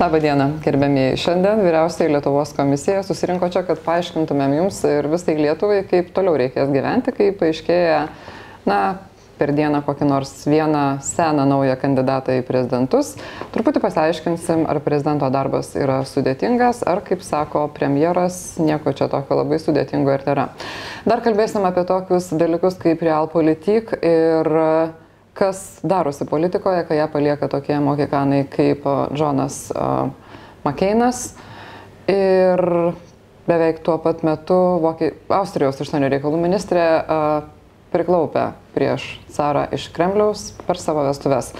Labą dieną, gerbėmiai. Šiandien vyriausiai Lietuvos komisija susirinko čia, kad paaiškintumėm jums ir visai Lietuvai, kaip toliau reikės gyventi, kai paaiškėja, na, per dieną kokį nors vieną seną naują kandidatą į prezidentus. Truputį pasiaiškinsim, ar prezidento darbas yra sudėtingas, ar, kaip sako premjeras, nieko čia tokio labai sudėtingo ir nėra. Dar kalbėsim apie tokius dalykus kaip realpolitik ir kas darosi politikoje, kai ją palieka tokie mokikanai kaip Džonas Makeinas. Ir beveik tuo pat metu Vokie... Austrijos užsienio reikalų ministrė priklaupė prieš carą iš Kremliaus per savo vestuves.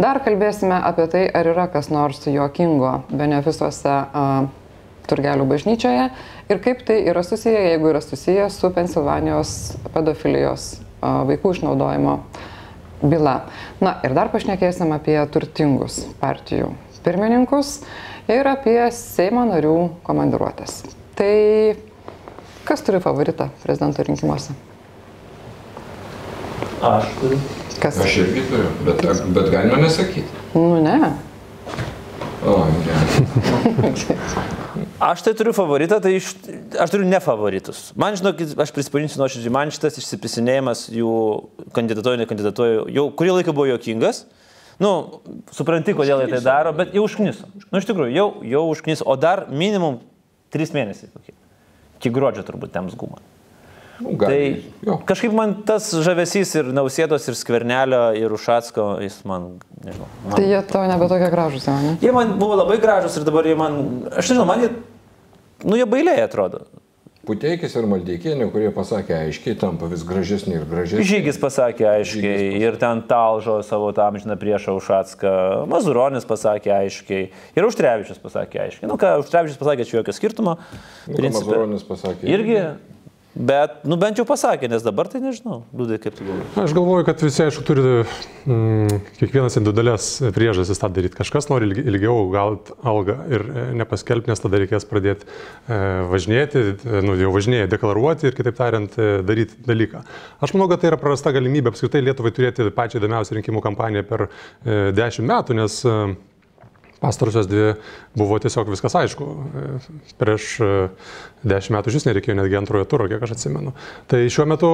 Dar kalbėsime apie tai, ar yra kas nors juokingo benefisuose Turgelių bažnyčioje ir kaip tai yra susiję, jeigu yra susiję su Pensilvanijos pedofilijos vaikų išnaudojimo byla. Na ir dar pašnekėsim apie turtingus partijų pirmininkus ir apie Seimo narių komandiruotės. Tai kas turi favoritą prezidento rinkimuose? Aš turiu. Kas? Aš irgi turiu, bet, bet galima nesakyti. Nu ne. O, ne. Aš tai turiu favoritą, tai iš, aš turiu ne favoritus. Man, žinokit, aš prisipažinsiu nuoširdžiai, man šitas išsipisinėjimas jų kandidatuoju, nekandidatuoju, jau kurį laiką buvo jokingas. Nu, supranti, kodėl jie tai daro, bet jau užkniso. Nu, iš tikrųjų, jau, jau užkniso, o dar minimum 3 mėnesiai kokie. Iki gruodžio turbūt tems gumą. Nu, gali, Tai jo. kažkaip man tas žavesys ir Nausėdos, ir Skvernelio, ir Ušatsko, jis man, nežinau. Man, Tai jie to nebe tokie gražus ne? Jie man buvo labai gražus ir dabar jie man, aš nežinau, man jie, nu jie bailiai atrodo. Puteikis ir Maldeikienė, kurie pasakė aiškiai, tampa vis gražesni ir gražesni. Žygis pasakė aiškiai Žygis pasakė. ir ten talžo savo tą amžiną priešą Ušatską, Mazuronis pasakė aiškiai ir Užtrevičius pasakė aiškiai. Nu ką, Užtrevičius pasakė, čia jokio skirtumo. Nu. Mazuronis pasakė. Irgi, bet, nu bent jau pasakė, nes dabar tai nežinau, liūdai kaip tu galvoji. Aš galvoju, kad visi, aišku, turi mm, kiekvienas individualias priežastis tą daryti. Kažkas nori ilgi- ilgiau gauti algą ir e, nepaskelbti, nes tada reikės pradėti e, važinėti, e, nu, jau važinėja, deklaruoti ir, kitaip tariant, e, daryti dalyką. Aš manau, kad tai yra prarasta galimybė apskritai Lietuvai turėti pačią įdomiausią rinkimų kampaniją per e, dešimt metų, nes e, Pastarosios dvi buvo tiesiog viskas aišku. Prieš e, dešimt metų šis nereikėjo netgi antrojo turo, kiek aš atsimenu. Tai šiuo metu,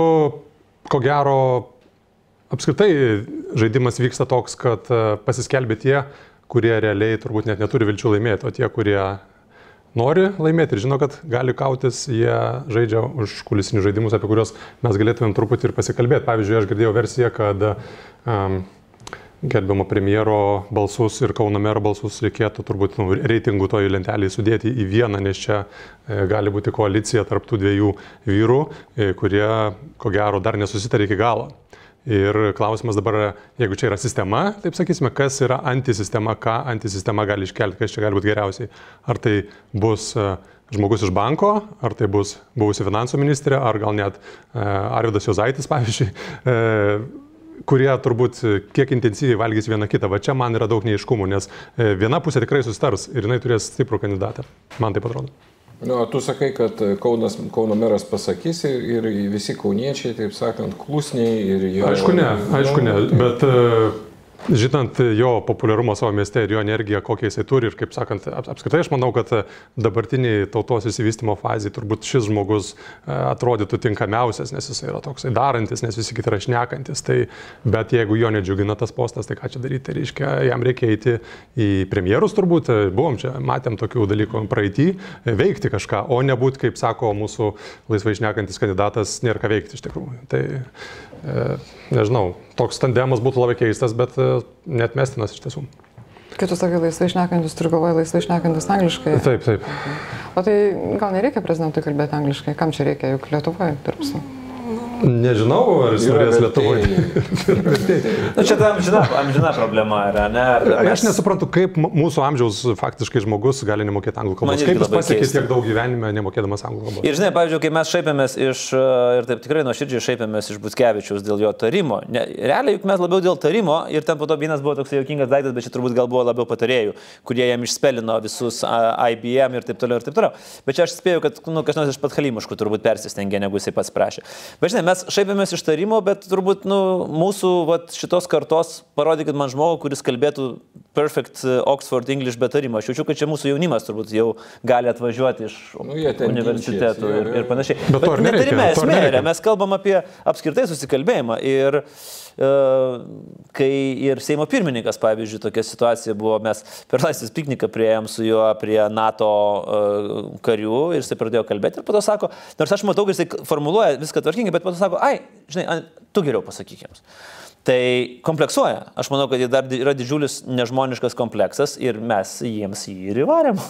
ko gero, apskritai žaidimas vyksta toks, kad e, pasiskelbė tie, kurie realiai turbūt net neturi vilčių laimėti, o tie, kurie nori laimėti ir žino, kad gali kautis, jie žaidžia už kulisinius žaidimus, apie kuriuos mes galėtumėm truputį ir pasikalbėti. Pavyzdžiui, aš girdėjau versiją, kad um, gerbiamo premjero balsus ir Kauno mero balsus reikėtų turbūt nu, reitingų toj lentelėje sudėti į vieną, nes čia e, gali būti koalicija tarp tų dviejų vyrų, e, kurie, ko gero, dar nesusitarė iki galo. Ir klausimas dabar, jeigu čia yra sistema, taip sakysime, kas yra antisistema, ką antisistema gali iškelti, kas čia gali būti geriausiai. Ar tai bus e, žmogus iš banko, ar tai bus buvusi finansų ministrė, ar gal net e, Arvidas Jozaitis, pavyzdžiui, e, kurie turbūt e, kiek intensyviai valgys vieną kitą. Va čia man yra daug neiškumų, nes e, viena pusė tikrai sustars ir jinai turės stiprų kandidatą. Man taip atrodo. Nu, tu sakai, kad Kaunas, Kauno meras pasakys ir, ir visi kauniečiai, taip sakant, klusniai ir jo... Aišku, ne, aišku, ne, bet e, žinant jo populiarumą savo mieste ir jo energiją, kokią jisai turi ir, kaip sakant, ap- apskritai aš manau, kad dabartiniai tautos įsivystimo fazai turbūt šis žmogus e, atrodytų tinkamiausias, nes jisai yra toksai darantis, nes visi kiti yra šnekantis. Tai, bet jeigu jo nedžiugina tas postas, tai ką čia daryti? Tai reiškia, jam reikia eiti į premjerus turbūt, e, buvom čia, matėm tokių dalykų praeitį, e, veikti kažką, o nebūti, kaip sako mūsų laisvai šnekantis kandidatas, nėra ką veikti iš tikrųjų. Tai e, nežinau, toks tandemas būtų labai keistas, bet e, net mestinas iš tiesų. Kai tu sakai laisvai šnekantis, turiu galvoje laisvai šnekantis angliškai. Taip, taip. O tai gal nereikia prezidentui kalbėti angliškai? Kam čia reikia, juk Lietuvoje dirbsi? Nežinau, ar jis norės. Lietuvoje. Nu, čia ta amžina, amžina problema yra, ne? Mes- Aš nesuprantu, kaip mūsų amžiaus faktiškai žmogus gali nemokėti anglų kalbos. Kaip jis pasiekė tiek daug gyvenime nemokėdamas anglų kalbos. Ir žinai, pavyzdžiui, kai mes šaipėmės iš, ir taip tikrai nuoširdžiai šaipėmės iš Butkevičiaus dėl jo tarimo. Ne, realiai juk mes labiau dėl tarimo ir ten po to vienas buvo toks juokingas daiktas, bet čia turbūt gal buvo labiau patarėjų, kurie jam išspelino visus IBM ir taip toliau ir taip toliau. Bet čia aš spėjau, kad nu, kas nors iš pat Halimiškų turbūt persistengė, negu jisai pats prašė. Bet žinai, mes šaipėmės iš tarimo, bet turbūt nu, mūsų vat, šitos kartos parodykit man žmogų, kuris kalbėtų perfect e, Oxford English be tarimo. Aš jaučiu, kad čia mūsų jaunimas turbūt jau gali atvažiuoti iš Nu, universitetų ir, ir panašiai. Bet to ir neturime esmė, nereikia. mes kalbam apie apskritai susikalbėjimą. Ir uh, kai ir Seimo pirmininkas, pavyzdžiui, tokia situacija buvo, mes per laisvės pikniką prieėm su juo prie NATO uh, karių ir jisai pradėjo kalbėti ir po to sako, nors aš matau, kad jisai formuluoja viską tvarkingai, bet po to sako, ai, žinai, an- tu geriau pasakyk jiems. Tai kompleksuoja. Aš manau, kad jie dar yra didžiulis nežmoniškas kompleksas ir mes jiems jį ir įvarėm.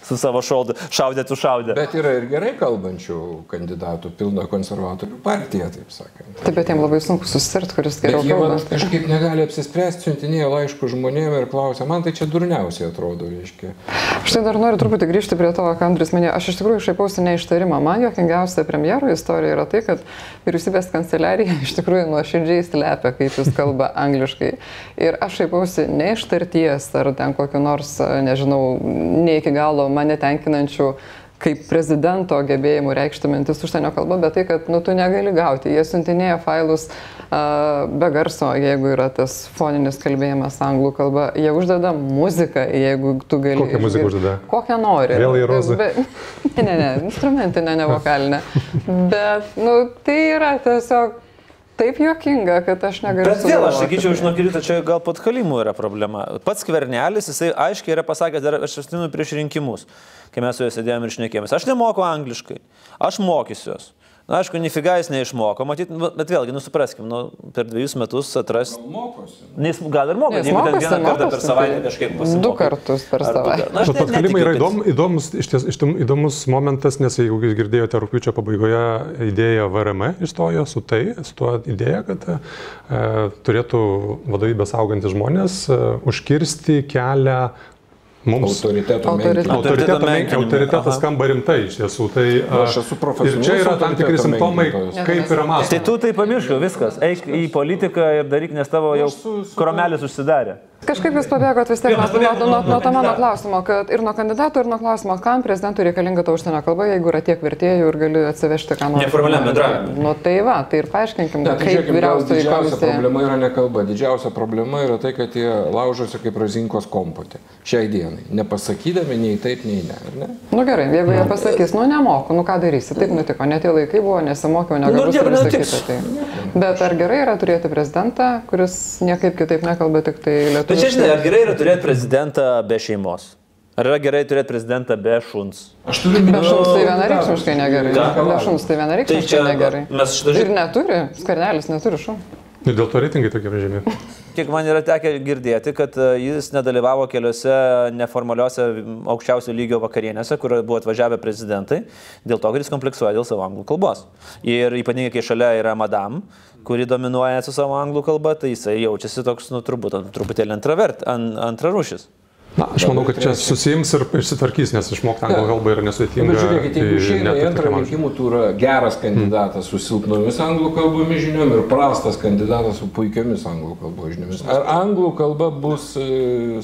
Su savo šaudu, šaudė, tu šaudė. Bet yra ir gerai kalbančių kandidatų, pilna konservatorių partija, taip sakant. Taip, bet jiems labai sunku susirti, kuris Bet geriau jie kalba. vat kažkaip negali apsispręsti, siuntinėja laiškų žmonėm ir klausia, man tai čia durniausiai atrodo, reiškia. Štai dar noriu truputį grįžti prie to, ką Andris minėjo. Aš iš tikrųjų šaipausi ne ištarimą. Man jokingiausia premjero istorija yra tai, kad vyriausybės kanceliarija iš tikrųjų nuoširdžiai slepia, kaip jis kalba angliškai. Ir aš šaipausi ne iš tarties ar ten kokiu nors, nežinau, ne iki galo mane tenkinančių kaip prezidento gebėjimų reikšti mintis užsienio kalba, bet tai, kad nu, tu negali gauti. Jie siuntinėja failus uh, be garso, jeigu yra tas foninis kalbėjimas anglų kalba. Jie uždeda muziką, jeigu tu gali. Kokią muziką išgirst- uždeda? Kokią nori. Vėl į rozą? Be, ne, ne, ne, instrumentinė, ne vokalinė. Bet, nu, tai yra tiesiog taip juokinga, kad aš negaliu. Bet vėl aš sakyčiau, žinok, ryto čia gal pat kalimų yra problema. Pats kvernelis, jisai aiškiai yra pasakęs, dar aš atsimenu prieš rinkimus, kai mes su juo sėdėjome ir šnekėjomės. Aš nemoku angliškai, aš mokysiuos. Na, aišku, nifiga jis neišmoko, matyt, nu, bet vėlgi, nusupraskim, nu, per dviejus metus atras. Mokosi. Nes gal ir moka, Jis jeigu ten mokosi, vieną kartą per mokosi, savaitę kažkaip du pasimokai. kartus per du savaitę. Na, aš Bet net pat kalimai yra įdom, įdomus, iš ties, iš tim- įdomus momentas, nes jeigu jūs girdėjote rūpiučio pabaigoje idėją VRM išstojo su tai, su tuo idėja, kad e, turėtų vadovybės augantis žmonės e, užkirsti kelią mums. Autoriteto menkinimo. Autoriteto Autoriteto menkin- menkinimui, autoritetas skamba rimtai iš tiesų. Tai, Nu, aš a, esu profesionalus Ir čia yra tam tikri simptomai, kaip yra Tai mąstoma. tu tai pamiršk, viskas, eik į politiką ir daryk, nes tavo jau su- kromelis užsidarė. Kažkaip jūs pabėgot vis tiek nuo, nuo, nuo, nuo nuo to mano klausimo, kad ir nuo kandidatų, ir nuo klausimo, kam prezidentui reikalinga ta užsienio kalba, jeigu yra tiek vertėjų ir gali atsivežti ką nors. Neformaliam bendravimui. Nu tai va, tai ir paaiškinkim, Ne, tai kaip vyriausioji didžiausia komisija. problema yra ne kalba, didžiausia problema yra tai, kad jie laužosi kaip razinkos kompotė. Šiai dienai. Nepasakydami nei taip, nei ne. ar ne? Nu gerai, jeigu jie pasakys, nu nemoku, nu ką darysi, taip nutiko, net tie laikai buvo, nesimokiau, negaliu Nu, ir visa nenutiks. kita. Tai. Bet ar gerai yra turėti prezidentą, kuris niekaip kitaip nekalba, tik tai Bet čia, žinai, ar gerai yra turėti prezidentą be šeimos? Ar yra gerai turėti prezidentą be šuns? Aš turiu Be šuns tai vienareikšmiškai negerai. Be šuns tai Tai vienareikšmiškai čia negerai. mes šitą Ir žinome. neturi, skarnelis neturi šunų. Ir dėl to reitingai tokie žemi. Kiek man yra tekę girdėti, kad e, jis nedalyvavo keliose neformaliuose aukščiausio lygio vakarienėse, kur buvo atvažiavę prezidentai, dėl to, kad jis kompleksuoja dėl savo anglų kalbos. Ir ypatingai, kai šalia yra madam, kuri dominuoja su savo anglų kalba, tai jisai jaučiasi toks, nu, turbūt, truputėlį antravert, ant. Na, aš manau, kad čia susijims ir išsitvarkys, nes išmokti anglų kalbą yra nesudėtinga. Bet žiūrėkit, jeigu tai išeina į antrą rinkimų turą geras kandidatas su silpnomis anglų kalbomis žiniom ir prastas kandidatas su puikiamis anglų kalbos žiniomis. Ar anglų kalba bus e,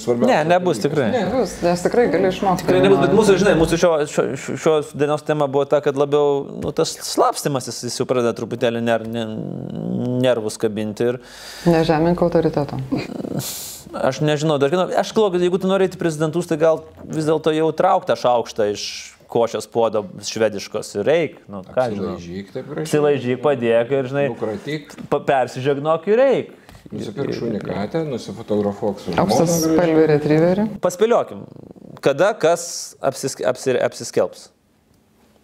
svarbiausia? Ne, nebus tikrai. Ne. Bus, nes tikrai gali išmokti. Tikrai nebus, bet mūsų, žinai, mūsų šio, šio, šio- šios dienos tema buvo ta, kad labiau nu, tas slapstimas jis, jis jau pradeda truputėlį ner, ne, nervus kabinti. Ir Nežemink autoriteto. aš nežinau, dar, aš galvoju, kad jeigu tu nori eiti į prezidentus, tai gal vis dėlto jau trauk tą šaukštą iš košės puodo švediškos ir reik. Nu, ką žinau. Apsilaižyk taip gražiai. Silaižyk, padėk ir, žinai, Nukratyk, persižegnok ir reik. nusipirk šunį katę, nusifotografuok su žmona spalvių retrieverių. Paspėliokim, kada kas apsisk, apsi, apsiskelbs.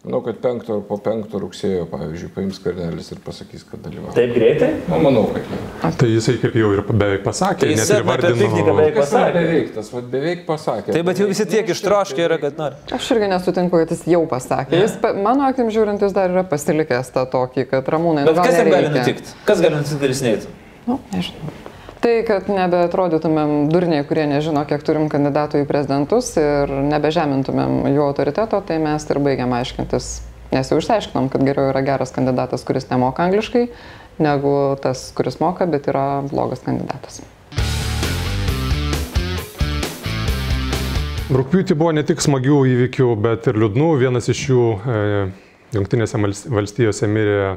Manau, kad penkto ar po penkto rugsėjo, pavyzdžiui, paims karnelis ir pasakys, kad dalyvauja. Taip greitai? Na, manau, kad ne. Tai jisai kaip jau ir beveik pasakė, Tai net jis ir vardino. beveik Kas yra pasakė. beveik, tas vat, beveik pasakė. Taip, bet jau visi tiek ištroškę yra, kad nori. Aš irgi nesutinku, kad jis jau pasakė. Jis, pa- mano akim žiūrint, jis dar yra pasilikęs tą tokį, kad ramūnai. nu, Bet kas jam gali nutikti? Kas gali nutikti, kad jis neįtų? Nu, nežinau. Tai, kad nebeatrodytumėm durniai, kurie nežino, kiek turim kandidatų į prezidentus ir nebežemintumėm jų autoriteto, tai mes ir baigiam aiškintis. Nes jau išsiaiškinom, kad geriau yra geras kandidatas, kuris nemoka angliškai, negu tas, kuris moka, bet yra blogas kandidatas. Rūpiutį buvo ne tik smagių įvykių, bet ir liūdnų. Vienas iš jų e, Junktinėse valstijose mirė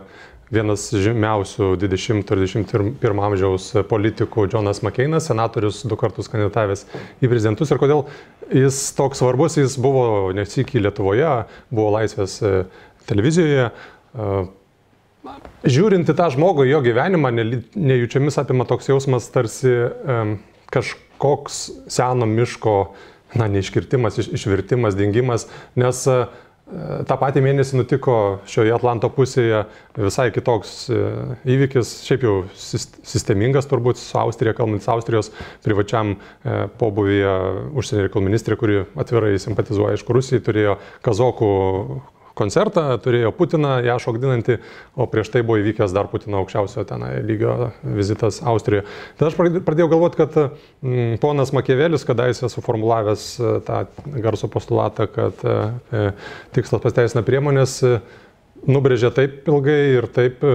vienas žymiausių 20-21 amžiaus politikų Jonas McCainas, senatorius du kartus kandidatavęs į prezidentus. Ir kodėl jis toks svarbus, jis buvo nesikį Lietuvoje, buvo laisvės e, televizijoje. E, žiūrint į tą žmogų, jo gyvenimą, nejučiamis apima toks jausmas, tarsi um, kažkoks seno miško, na, neiškirtimas, iš, išvirtimas, dingimas, nes uh, Ta patį mėnesį nutiko šioje Atlanto pusėje visai kitoks e, įvykis, šiaip jau sistemingas turbūt su Austrija, kalbant Austrijos privačiam e, pobuvyje užsienio reikalų ministrė, kuri atvirai simpatizuoja, aišku, Rusijai, turėjo kazokų koncertą, turėjo Putiną, ją šokdinantį, o prieš tai buvo įvykęs dar Putino aukščiausio ten lygio vizitas Austrijoje. Tai aš pradėjau galvoti, kad mm, ponas Makievelis, kadaise suformulavęs e, tą garso postulatą, kad e, e tikslas pasteisina priemonės, e, nubrėžė taip ilgai ir taip e,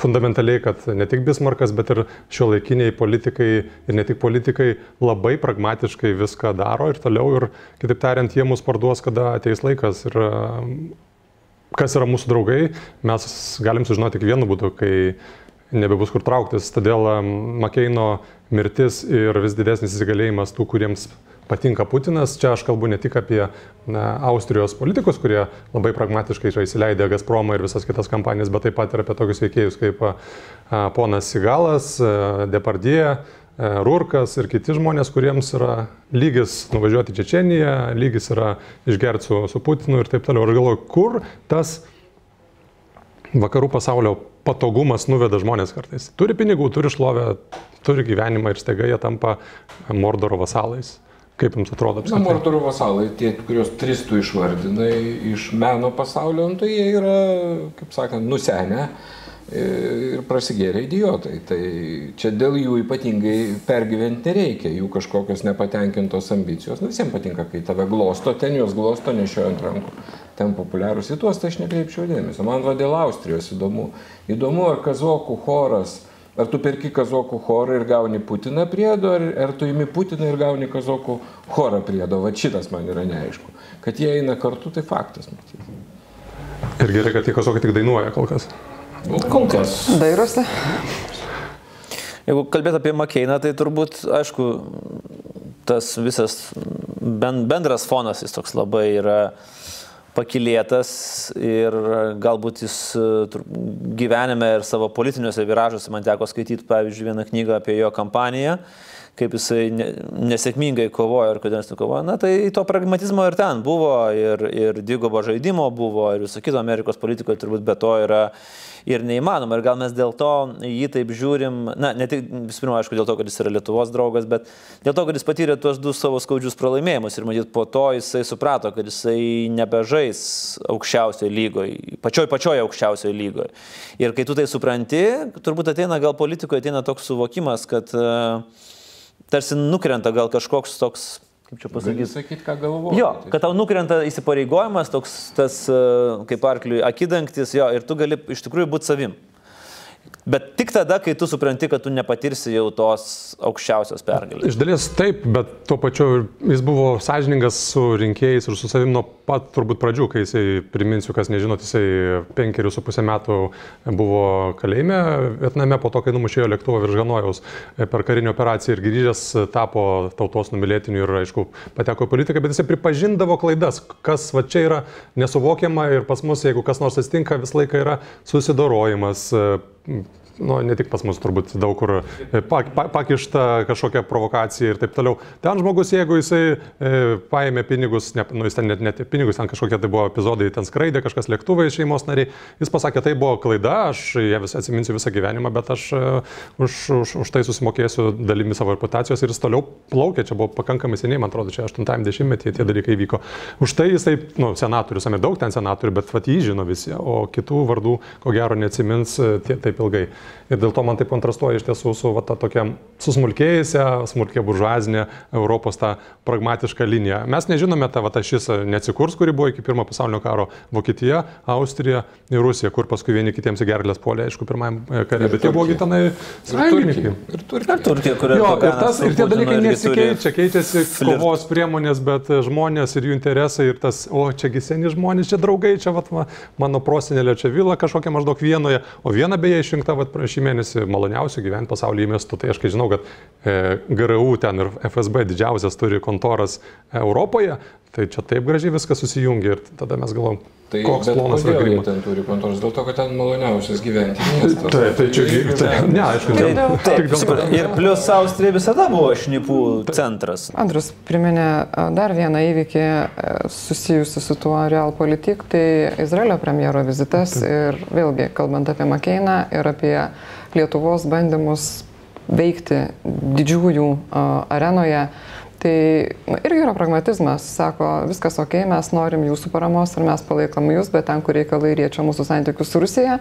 fundamentaliai, kad ne tik Bismarkas, bet ir šio laikiniai politikai ir ne tik politikai labai pragmatiškai viską daro ir toliau ir, kitaip tariant, jie mus parduos, kada ateis laikas. Ir e, kas yra mūsų draugai, mes galim sužinoti tik vienu būdu, kai nebebus kur trauktis. Todėl Makeino mirtis ir vis didesnis įsigalėjimas tų, kuriems patinka Putinas. Čia aš kalbu ne tik apie na, Austrijos politikus, kurie labai pragmatiškai yra įsileidę Gazpromą ir visas kitas kampanijas, bet taip pat ir apie tokius veikėjus kaip a, ponas Sigalas, Depardie, Rurkas ir kiti žmonės, kuriems yra lygis nuvažiuoti į Čečeniją, lygis yra išgerti su, su Putinu ir taip toliau. Ir galvoju, kur tas vakarų pasaulio patogumas nuveda žmonės kartais. Turi pinigų, turi šlovę, turi gyvenimą ir staiga jie tampa Mordoro vasalais. Kaip jums atrodo? Na, Mordoro vasalai, tie, kuriuos tris tu išvardinai iš meno pasaulio, nu, tai jie yra, kaip sakant, nusenę ir prasigėrė idiotai. Tai čia dėl jų ypatingai pergyventi nereikia, jų kažkokios nepatenkintos ambicijos. Nu, visiems patinka, kai tave glosto, ten juos glosto nešiojant rankų. Ten populiarūs į tuos, tai aš nekreipčiau dėmesio. Man va dėl Austrijos įdomu. Įdomu, ar kazokų choras Ar tu perki kazokų chorą ir gauni Putiną priedo, ar, ar tu imi Putiną ir gauni kazokų chorą priedo. Va šitas man yra neaišku. Kad jie eina kartu, tai faktas. Matyt. Ir gerai, kad tie kazokai tik dainuoja kol kas. Kol kas. Dairosi. Jeigu kalbėt apie Makeiną, tai turbūt, aišku, tas visas bendras fonas jis toks labai yra pakilėtas ir galbūt jis e, gyvenime ir savo politiniuose viražuose man teko skaityti, pavyzdžiui, vieną knygą apie jo kampaniją kaip jisai nesėkmingai kovojo ir kodėl jis kovojo. Na tai to pragmatizmo ir ten buvo, ir, ir dvigubo žaidimo buvo, ir viso kito Amerikos politikoje turbūt be to yra ir neįmanoma. Ir gal mes dėl to jį taip žiūrim, na, ne tik visų pirma, aišku, dėl to, kad jis yra Lietuvos draugas, bet dėl to, kad jis patyrė tuos du savo skaudžius pralaimėjimus ir matyt po to jisai suprato, kad jisai nebežais aukščiausioje lygoje, pačioj pačioje aukščiausioje lygoje. Ir kai tu tai supranti, turbūt ateina gal politikoje ateina toks suvokimas, kad uh, tarsi nukrenta gal kažkoks toks kaip čia pasakyti. Sakyti, ką galvoju. Jo, kad tau nukrenta įsipareigojimas, toks tas e, kaip arkliui akidangtis, jo, ir tu gali iš tikrųjų būti savim. Bet tik tada, kai tu supranti, kad tu nepatirsi jau tos aukščiausios pergalės. Iš dalies taip, bet tuo pačiu jis buvo sąžiningas su rinkėjais ir su savim nuo pat turbūt pradžių, kai jisai, priminsiu, kas nežinot, jisai penkerius su pusę metų buvo kalėjime Vietname, po to, kai numušėjo lėktuvą virš Hanojaus per karinį operaciją ir grįžęs tapo tautos numylėtiniu ir, aišku, pateko į politiką, bet jisai pripažindavo klaidas, kas va čia yra nesuvokiama ir pas mus, jeigu kas nors atsitinka, visą laiką yra susidorojimas nu, ne tik pas mus turbūt daug kur e, pak, pa, pakišta kažkokia provokacija ir taip toliau. Ten žmogus, jeigu jisai e, paėmė pinigus, ne, nu, jis ten net, net pinigus, ten kažkokie tai buvo epizodai, ten skraidė kažkas lėktuvai šeimos nariai, jis pasakė, tai buvo klaida, aš ją vis atsiminsiu visą gyvenimą, bet aš e, už, už, už tai susimokėsiu dalimi savo reputacijos ir jis toliau plaukė, čia buvo pakankamai seniai, man atrodo, čia 80-metyje tie dalykai vyko. Už tai jisai, nu, senatorius,ame daug ten senatorių, bet vat jį žino visi, o kitų vardų, ko gero, neatsimins e, tie, taip ilgai. Ir dėl to man tai kontrastuoja iš tiesų su va, ta tokia susmulkėjusią, smulkė buržuazinė Europos tą pragmatišką liniją. Mes nežinome, ta va, ta šis neatsikurs, kuri buvo iki pirmo pasaulinio karo Vokietija, Austrija ir Rusija, kur paskui vieni kitiems į gerlės polė, aišku, pirmajam kare, bet jie buvo tenai sąjungininkai. Ir Turkija. Turkija, kuri Jo, ir, tas, ir tie dalykai nesikeičia, keičiasi kovos priemonės, bet žmonės ir jų interesai ir tas, o čiagi seni žmonės, čia draugai, čia vat, ma, mano prosenelė čia vila kažkokia maždaug vienoje, o viena beje išrinkta vat, šį mėnesį maloniausių gyventi pasaulyje miestų. Tai aš kai žinau, kad e, GRU ten ir FSB didžiausias turi kontoras Europoje, tai čia taip gražiai viskas susijungia ir tada mes galvom, Tai koks plonas jie agrimas. ten turi kontoras? Dėl to, kad ten maloniausias gyventi. Taip, tai čia, tai, ne, aišku, dėl- taip, tik dėl to. ir plus Austrija visada buvo šnipų centras. Andrus priminė a, dar vieną įvykį a, susijusi su tuo realpolitik, tai Izraelio premjero vizitas ir vėlgi kalbant apie Makeiną ir apie Lietuvos bandymus veikti didžiųjų a, arenoje. Tai na, irgi yra pragmatizmas, sako, viskas ok, mes norim jūsų paramos ir mes palaikom jūs, bet ten, kur reikalai riečia mūsų santykius su Rusija,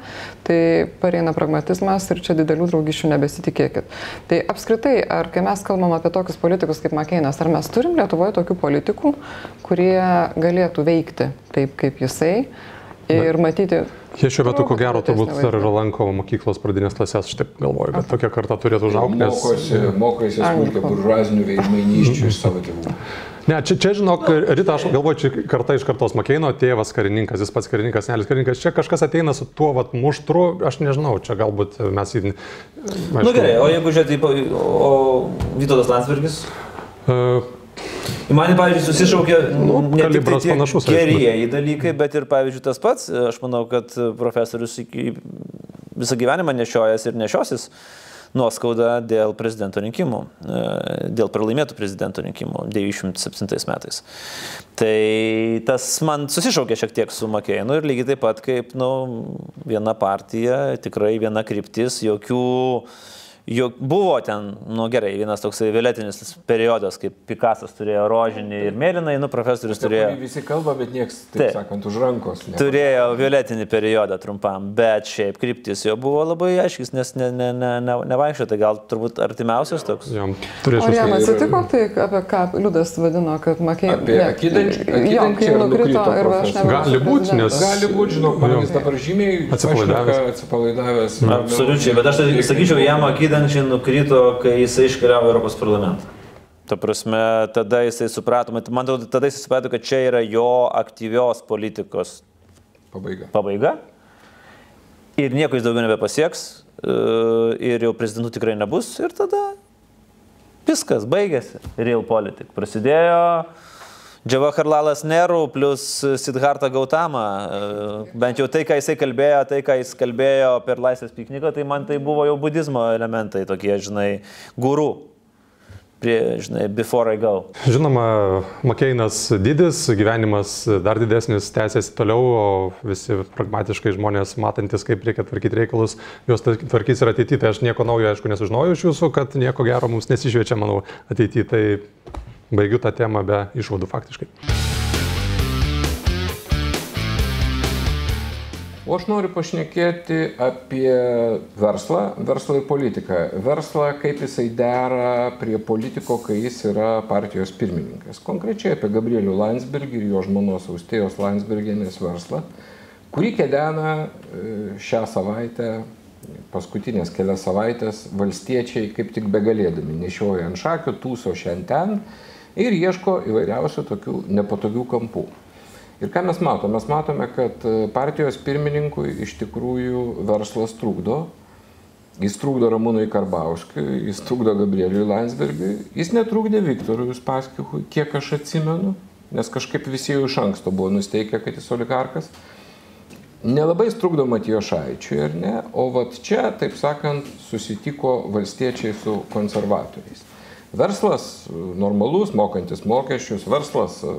tai pareina pragmatizmas ir čia didelių draugišių nebesitikėkit. Tai apskritai, ar kai mes kalbam apie tokius politikus kaip Makeinas, ar mes turim Lietuvoje tokių politikų, kurie galėtų veikti taip, kaip jisai ir matyti... Jie šiuo metu, ko gero, turbūt dar yra lanko mokyklos pradinės klasės, aš taip galvoju, bet tokia karta turėtų užaugti. nes- Mokosi, mokosi Anglų smulkia kalba. buržuazinių veidmainysčių iš savo tėvų. Ne, čia, čia žinok, Rita, aš galvoju, čia karta iš kartos Makeino, tėvas karininkas, jis pats karininkas, nelis karininkas, čia kažkas ateina su tuo vat muštru, aš nežinau, čia galbūt mes į... Na nu, gerai, o jeigu žiūrėti, o Vytautas Landsbergis, Uh, Man, pavyzdžiui, susišaukė Nu, ne tik tai panašus, gerieji dalykai, bet ir, pavyzdžiui, tas pats, aš manau, kad profesorius iki visą gyvenimą nešiojęs ir nešiosis nuoskaudą dėl prezidento rinkimų, e, dėl pralaimėtų prezidento rinkimų 97 metais. Tai tas man susišaukė šiek tiek su Makėnu ir lygiai taip pat kaip nu, viena partija, tikrai viena kryptis, jokių Juk buvo ten, nu gerai, vienas toksai violetinis periodas, kaip Pikasas turėjo rožinį ir mėlyną, nu profesorius turėjo. Visi kalba, bet niekas, taip, Taip. sakant, už rankos. ne. turėjo violetinį periodą trumpam, bet šiaip kryptis jo buvo labai aiškis, nes ne, ne, ne, ne, nevaikščio, tai gal turbūt artimiausias toks. jam O turėčiau ar jam atsitiko tai, apie ką Liudas vadino, kad Makeinas... Apie akidančią- Jo, akidančią kai nukrito ir aš nebuvau. Gali būt, nes- Gali būti, žinau, man jis dabar žymiai Atsipalaidavęs. Absoliučiai, bet aš tai sakyčiau, jam akidančiai nukrito, kai jisai iškeliavo Europos parlamentą. Ta prasme, tada jisai suprato, man atrodo, tada jisai suprato, kad čia yra jo aktyvios politikos Pabaiga. pabaiga. Ir nieko jis daugiau nebepasieks. e, Ir jau prezidentų tikrai nebus. Ir tada viskas baigėsi. Real politik. Prasidėjo Džavaharlalas Neru plus Siddhartha Gautama. E, Bent jau tai, ką jisai kalbėjo, tai, ką jis kalbėjo per laisvės pikniką, tai man tai buvo jau budizmo elementai, tokie, žinai, gurų. Prie, žinai, before I go. Žinoma, Makeinas didis, gyvenimas dar didesnis tęsiasi toliau, o visi pragmatiškai žmonės matantis, kaip reikia tvarkyti reikalus, juos tvarkys ir ateityje. Tai aš nieko naujo, aišku, nesužinojau iš jūsų, kad nieko gero mums nesišviečia, manau, ateityje. Tai baigiu tą temą be išvadų faktiškai. O aš noriu pašnekėti apie verslą, verslą ir politiką. Verslą, kaip jisai dera prie politiko, kai jis yra partijos pirmininkas. Konkrečiai apie Gabrielių Landsbergį ir jo žmonos Austėjos Landsbergienės verslą, kurį kedena e, šią savaitę, paskutinės kelias savaitės, valstiečiai kaip tik begalėdami nešioja ant šakių, tūso šiandien ir ieško įvairiausių tokių nepatogių kampų. Ir ką mes matome? Mes matome, kad e, partijos pirmininkui iš tikrųjų verslas trukdo. Jis trukdo Ramūnui Karbauskiui, jis trukdo Gabrieliui Landsbergiui, jis netrukdė Viktorui Uspaskichui, kiek aš atsimenu, nes kažkaip visi jau iš anksto buvo nusteikę, kad jis oligarkas. Nelabai trukdo Matijo Šaičiui, ar ne? O vat čia, taip sakant, susitiko valstiečiai su konservatoriais. Verslas normalus, mokantis mokesčius, verslas e,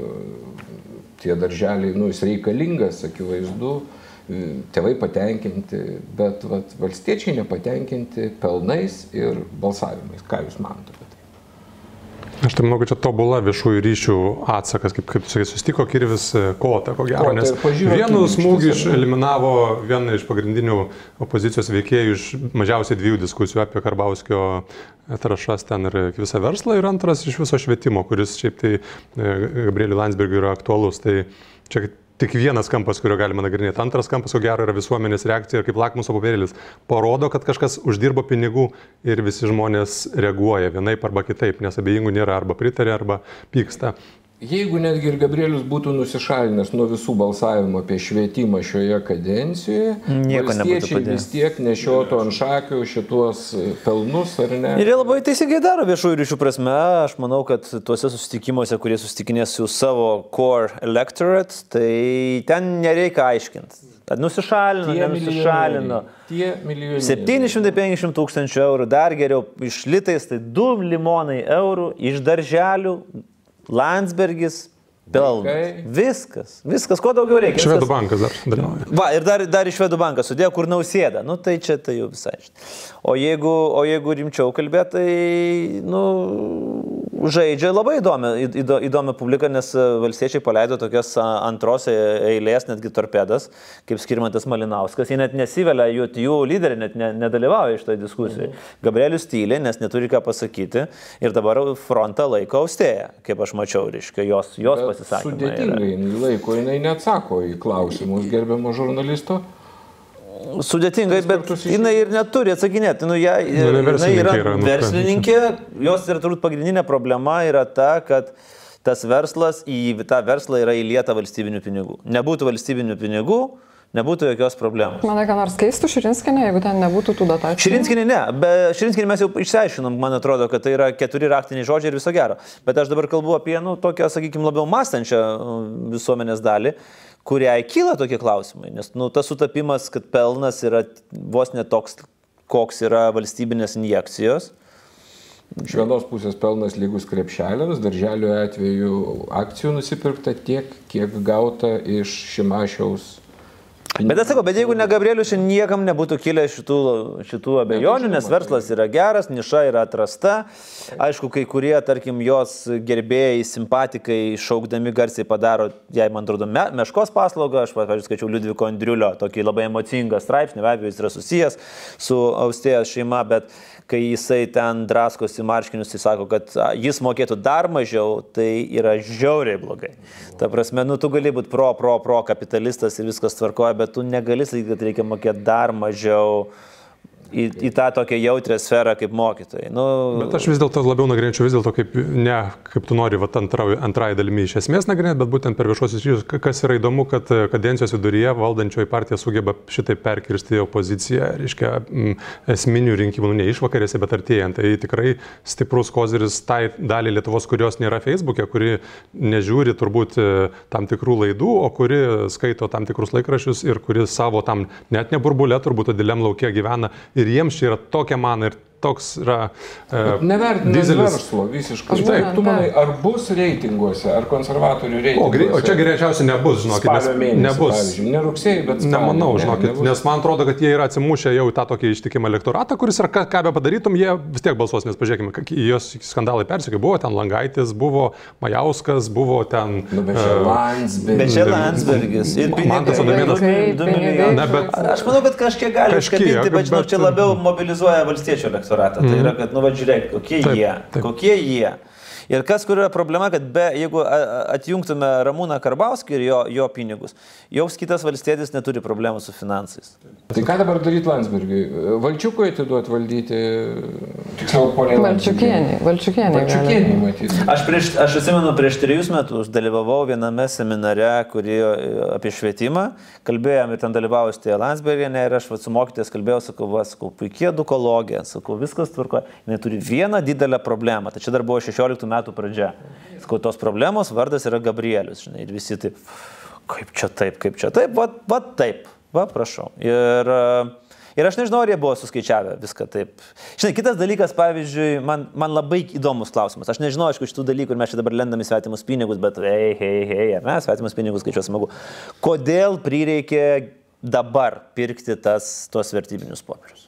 tie darželiai, nu, jis reikalingas, akivaizdu, e, tėvai patenkinti, bet vat, valstiečiai nepatenkinti pelnais ir balsavimais. Ką Jūs manote? Aš tai manau, kad čia tobula viešųjų ryšių atsakas, kaip, kaip sakai, susitiko Kirvis e, Kota, ko gero, nes vienu smūgiu eliminavo vieną iš pagrindinių opozicijos veikėjų iš mažiausiai dviejų diskusijų apie Karbauskio trašas ten ir visą verslą ir antras iš viso švietimo, kuris šiaip tai e, Gabrieliui Landsbergiui yra aktualus. Tai čia tik vienas kampas, kurio galima nagrinėti. Antras kampas, ko gero, yra visuomenės reakcija ir kaip lakmuso papirėlis. Parodo, kad kažkas uždirbo pinigų ir visi žmonės reaguoja vienaip arba kitaip, nes abejingų nėra arba pritarė, arba pyksta. Jeigu netgi ir Gabrielius būtų nusišalinęs nuo visų balsavimų apie švietimą šioje kadencijoje, valstiečiai vis tiek nešiotų ant šakių šituos e, pelnus, ar ne? Ir jie labai teisingai daro viešųjų ryšių prasme. Aš manau, kad tuose susitikimuose, kurie susitikinės su savo core electorate, tai ten nereikia aiškinti. Ar nusišalino, Tie nenusišalino. Tie milijonai. 750 tūkstančių eurų, dar geriau iš litais, tai 2 milijonai eurų iš darželių, Landsbergis, pelnas. Vaikai. Viskas, viskas, ko daugiau reikia. Švedų Viskas- bankas dar dalyvauja. Va, ir dar, dar iš Švedų banką sudėjo, kur nausėda. Nu, tai čia tai jau visai. O jeigu, o jeigu rimčiau kalbėt, tai, nu, žaidžia labai įdomi, įdo, įdomi publika, nes valstiečiai paleido tokias antros e- eilės, netgi torpedas, kaip skirmantas Malinauskas. Jie net nesivelia, jų, jų lyderiai net ne, nedalyvauja iš toje diskusijoje. Gabrielius tyliai, nes neturi ką pasakyti. Ir dabar frontą laiko austėja, kaip aš mačiau, reiškia, jos, jos pasisakymai. yra. Sudėtingai jinai laiko, jinai neatsako į klausimus gerbiamo žurnalisto. Sudėtingai, bet jinai ir neturi atsakinėti. Nu, ją, jinai jinai yra yra, nu, verslininkė, jos ir turbūt pagrindinė problema yra ta, kad tas verslas į tą verslą yra įlieta valstybinių pinigų. Nebūtų valstybinių pinigų, nebūtų jokios problemos. Manai, ką nors keistų Širinskinė, jeigu ten nebūtų tų dotacijų? Širinskinė ne, bet Širinskinė mes jau išsiaiškinom, man atrodo, kad tai yra keturi raktiniai žodžiai ir viso gero. Bet aš dabar kalbu apie, nu, tokią, sakykime, labiau mąstančią uh, visuomenės dalį, kuriai kyla tokie klausimai. Nes, nu, tas sutapimas, kad pelnas yra vos netoks, koks yra valstybinės injekcijos. Iš vienos pusės pelnas lygus krepšeliams, darželio atveju akcijų nusipirkta tiek, kiek gauta iš Šimašiaus. Bet aš sakau, bet jeigu ne Gabrielius, šiandien niekam nebūtų kilę šitų, šitų abejonių, nes verslas yra geras, niša yra atrasta. Aišku, kai kurie, tarkim, jos gerbėjai, simpatikai, šaukdami garsiai padaro, jai, man atrodo, me, meškos paslaugą. Aš, pavyzdžiui, skaičiau Liudviko Andriulio tokį labai emocingą straipsnį, be abejo, jis yra susijęs su Austėjos šeima, bet kai jisai ten draskosi marškinius, jis sako, kad jis mokėtų dar mažiau, tai yra žiauriai blogai. Ta prasme, nu tu gali būti pro, pro, pro kapitalistas ir viskas tvarkoja, bet tu negali sakyti, kad reikia mokėti dar mažiau į, į tą tokią jautrę sferą kaip mokytojai. Nu, Bet aš vis dėlto labiau nagrinėčiau vis dėlto kaip ne kaip tu nori vat, antrauj- antrąją dalimi iš esmės nagrinėti, bet būtent per viešosius ryšius. Ka- Kas yra įdomu, kad e, kadencijos viduryje valdančioji partija sugeba šitai perkirsti opoziciją, reiškia, esminių rinkimų, nu, ne išvakarėse, bet artėjant. Tai tikrai stiprus koziris tai daliai Lietuvos, kurios nėra Facebook'e, kuri nežiūri turbūt e, tam tikrų laidų, o kuri skaito tam tikrus laikrašius ir kuri savo tam net ne burbulė, turbūt dideliam laukia gyvena. Ir jiems čia yra tokia man ir toks yra e, Nevertinant didelis. verslo visiškai. Aš Taip, tu manai, ar bus reitinguose, ar konservatorių O, reitinguose? grei, o čia greičiausiai nebus, žinokit, Spalio mėnesį, nebus. pavyzdžiui, ne rugsėjai, bet spalio. Nemanau, Ne, žinokit, nebus. nes man atrodo, kad jie yra atsimušę jau į tą tokį ištikimą elektoratą, kuris yra, ką, ką be padarytum, jie vis tiek balsuos, nes pažiūrėkime, jos skandalai persikė. Buvo ten Langaitis, buvo Majauskas, buvo ten... Nu, bet čia e, Landsbergis. Čia Landsbergis ir Mantas. Adomėnas-. Ne, Aš manau, kad kažkiek gali Kažkiek, užkabinti, bet, žinau, bet- čia labiau mobilizuoja valstiečių elektoratą. Tai yra, kad, nu, va, žiūrėk, kokie Taip, jie. taip. Kokie jie. Ir kas, kur yra problema, kad be, jeigu atjungtume Ramūną Karbauskį ir jo, jo pinigus, joks kitas valstietis neturi problemų su finansais. Tai ką dabar daryti Landsbergiui? Valčiukui atiduoti valdyti, tiksliau, polė Valčiukienį, Valčiukienį. Valčiukienį matyti. Aš, prieš, aš atsimenu, prieš trejus metus dalyvavau viename seminare, kurį apie švietimą, kalbėjome ir ten dalyvavo Stėja Landsbergienė ir aš vat, su mokytės kalbėjau, sakau, va, sakau, puikiai edukologija, sakau, viskas tvarko, jinai turi vieną didelę problemą, tai čia dar buvo 16 metų pradžia. Sakau, tos problemos vardas yra Gabrielius, žinai, ir visi taip, kaip čia taip, kaip čia taip, va, va taip, va, prašau. Ir uh, Ir aš nežinau, ar jie buvo suskaičiavę viską taip. Žinai, kitas dalykas, pavyzdžiui, man, man labai įdomus klausimas. Aš nežinau, aišku, šitų dalykų ir mes čia dabar lendame į svetimus pinigus, bet hei, hei, hei, ar ne, svetimus pinigus skaičiuos smagu. Kodėl prireikė dabar pirkti tas, tuos vertybinius popierius?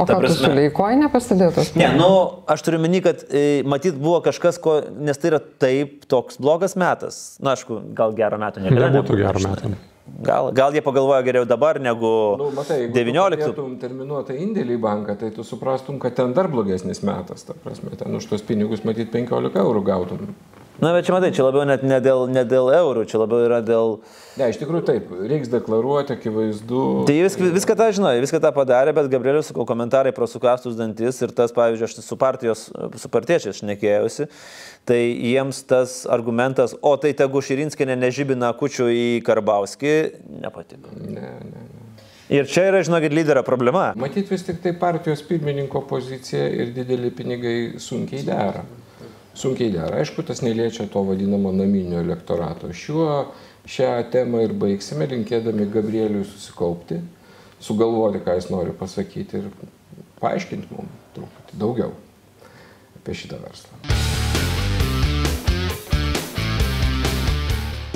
O ką tu siūlai, koj nepastebėtos? Ne, nu, aš turiu meni, kad e, matyt buvo kažkas, ko, nes tai yra taip toks blogas metas. Na, aišku, gal gero metų niekada Nebūtų gero metų. Gal, gal jie pagalvoja geriau dabar negu Nu, matai, jeigu 19. tu terminuotą indėlį į banką, tai tu suprastum, kad ten dar blogesnis metas, ta prasme, ten už tos pinigus matyt 15 eurų gautum. Na, bet čia matai, čia labiau net ne dėl, ne dėl eurų, čia labiau yra dėl... Ne, iš tikrųjų taip, reiks deklaruoti, akivaizdu. Tai jie viską, tą žino, jie viską tą padarė, bet Gabrielius, komentarai pro sukastus dantis ir tas, pavyzdžiui, aš su partijos, su partiečiais šnekėjausi, tai jiems tas argumentas, o tai tegu Širinskinė nežibina kučių į Karbauskį, nepatiko. Ne, ne, ne. Ir čia yra, žinokit, lyderio problema. Matyt vis tik tai partijos pirmininko pozicija ir dideli pinigai sunkiai dera. Sunkiai dera. Aišku, tas neliečia to vadinamo naminio elektorato. Šiuo šią temą ir baigsime, linkėdami Gabrieliui susikaupti, sugalvoti, ką jis nori pasakyti ir paaiškinti mums truputį daugiau apie šitą verslą.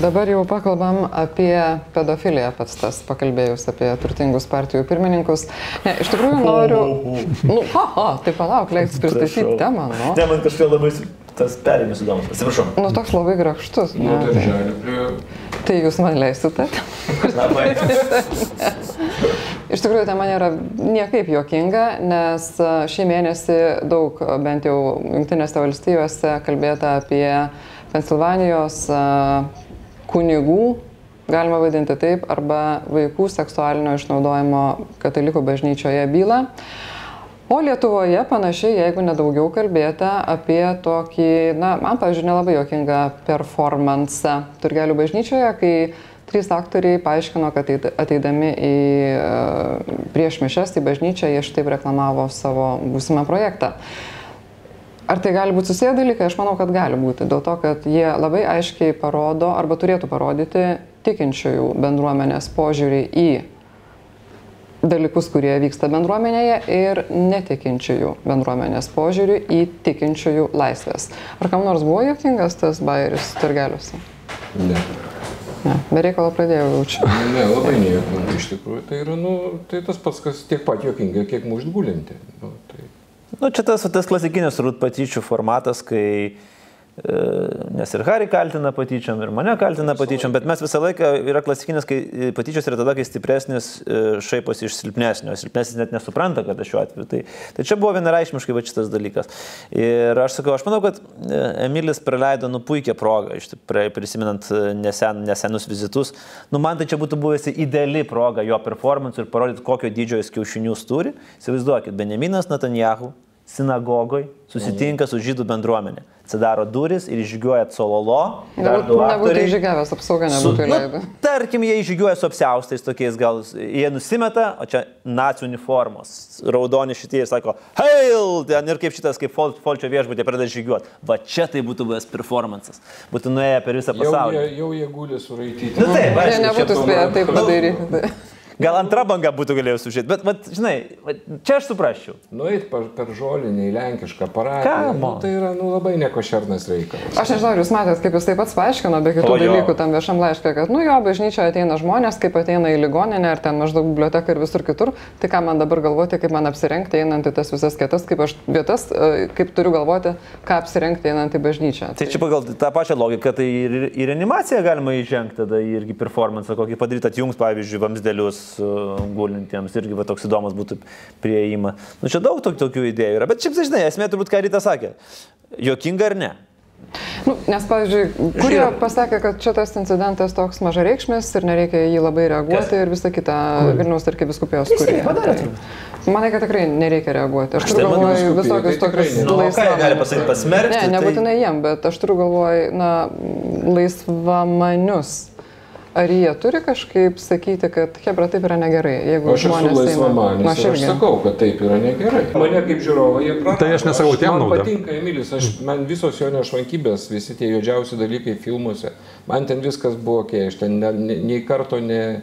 Dabar jau pakalbam apie pedofiliją pats tas, pakalbėjus apie turtingus partijų pirmininkus. Ne, iš tikrųjų noriu... Nu, ha, ha, tai palauk, leiks pristatyti temą, nu. Ne, man kažkaip labai tas perėjimas įdomus, atsiprašau. Nu, toks labai grakštus. Nuo Ne. darželio prie... Tai jūs man leisite. Labai. Iš tikrųjų, tema nėra niekaip juokinga, nes a, šį mėnesį daug, a, bent jau Junktinėse valstijose, kalbėta apie Pensilvanijos a, kunigų, galima vadinti taip, arba vaikų seksualinio išnaudojimo katalikų bažnyčioje bylą. O Lietuvoje panašiai, jeigu nedaugiau kalbėta apie tokį, na, man, pavyzdžiui, nelabai jokingą performansą Turgelių bažnyčioje, kai trys aktoriai paaiškino, kad ateidami į e, prieš mišes į bažnyčią, jie šitaip reklamavo savo būsimą projektą. Ar tai gali būti susiję dalykai? Aš manau, kad gali būti. Dėl to, kad jie labai aiškiai parodo arba turėtų parodyti tikinčiųjų bendruomenės požiūrį į dalykus, kurie vyksta bendruomenėje ir netikinčiųjų bendruomenės požiūrį į tikinčiųjų laisvės. Ar kam nors buvo jokingas tas bairis turgeliuose? Ne. Ne, be reikalo pradėjau jaučiu. Ne, labai nejuokinga iš tikrųjų. Tai yra, nu, tai tas pats, kas tiek pat juokinga, kiek mušt gulinti. Nu, tai... Nu, čia tas, tas klasikinis turbūt patyčių formatas, kai e, nes ir Harry kaltina patyčiom, ir mane kaltina patyčiom, bet mes visą laiką yra klasikinis, kai e, patyčios yra tada, kai stipresnis e, šaiposi iš silpnesnio, silpnesnis net nesupranta, kad aš šiuo atveju. Tai, tai čia buvo vienareišmiškai va šitas dalykas. Ir aš sakau, aš manau, kad Emilis praleido nu puikią progą, iš tikrųjų, prisiminant e, nesen, nesenus vizitus. Nu, man tai čia būtų buvusi ideali proga jo performance ir parodyti, kokio dydžio jis kiaušinius turi. Įsivaizduokit, Benjaminas Netanjahu sinagogoje susitinka su žydų bendruomenė. Atsidaro duris ir išžygiuoja cololo. dar du Nebūtų išžygiavęs, apsauga nebūtų nu, leidę. tarkim, jie išžygiuoja su apsiaustais tokiais, gal jie nusimeta, o čia nacijų uniformos, raudoni šitie ir sako, Hail! Ten ir kaip šitas, kaip Fol- Folčio viešbutė pradeda žygiuoti. Va čia tai būtų buvęs performances. Būtų nuėję per visą Jau, pasaulį. jie, jau jie guli suraityti. Nu, taip, čia nebūtų spėję taip padaryti. Gal antra banga būtų galėjusi užėti, bet, bet, žinai, va, čia aš suprasčiau. Nueit per, per žolinį į lenkišką paradiją. Come Nu, tai yra nu, labai nekošernas reikalas. Aš nežinau, jūs matėt, kaip jis taip pats paaiškino, be kitų O, dalykų tam viešam laiškė, kad, nu jo, bažnyčioje ateina žmonės, kaip ateina į ligoninę, ar ten maždaug biblioteką ir visur kitur, tai ką man dabar galvoti, kaip man apsirengti einant į tas visas kitas, kaip aš vietas, e, kaip turiu galvoti, ką apsirengti einant į bažnyčią. Tai čia pagal tą pačią logiką, tai ir, ir animaciją galima įžengti, tada irgi performance, kokį padaryti atjungs, pavyzdžiui, vamsdėlius uh, gulintiems, irgi va, toks įdomus būtų prieima. Nu, čia daug tokių, tokių idėjų yra, bet šiaip, tai, žinai, esmė turbūt, ką ryte sakė. Jokinga ar ne? Nu, nes, pavyzdžiui, kurie pasakė, kad čia tas incidentas toks mažareikšmis ir nereikia į jį labai reaguoti ir visą kitą Vilniaus arkiviskupijos kurie. padarė Tai, manai, kad tikrai nereikia reaguoti. Aš Aš turiu tai galvoje visokius tai tokius. Nu, o ką gali pasakyti, pasmerkti? Ne, tai- nebūtinai jiem, bet aš turiu galvoje, na, laisvamanius. Ar jie turi kažkaip sakyti, kad hebra taip yra negerai, jeigu Aš esu Nu, ir aš irgi. sakau, kad taip yra negerai. Mane kaip žiūrovą jie prarado. Tai aš nesakau, tiem Man nauda. patinka Emilis, aš, man visos jo nešvankybės, visi tie juodžiausi dalykai filmuose, man ten viskas buvo ok, aš ten ne, ne, nei karto ne,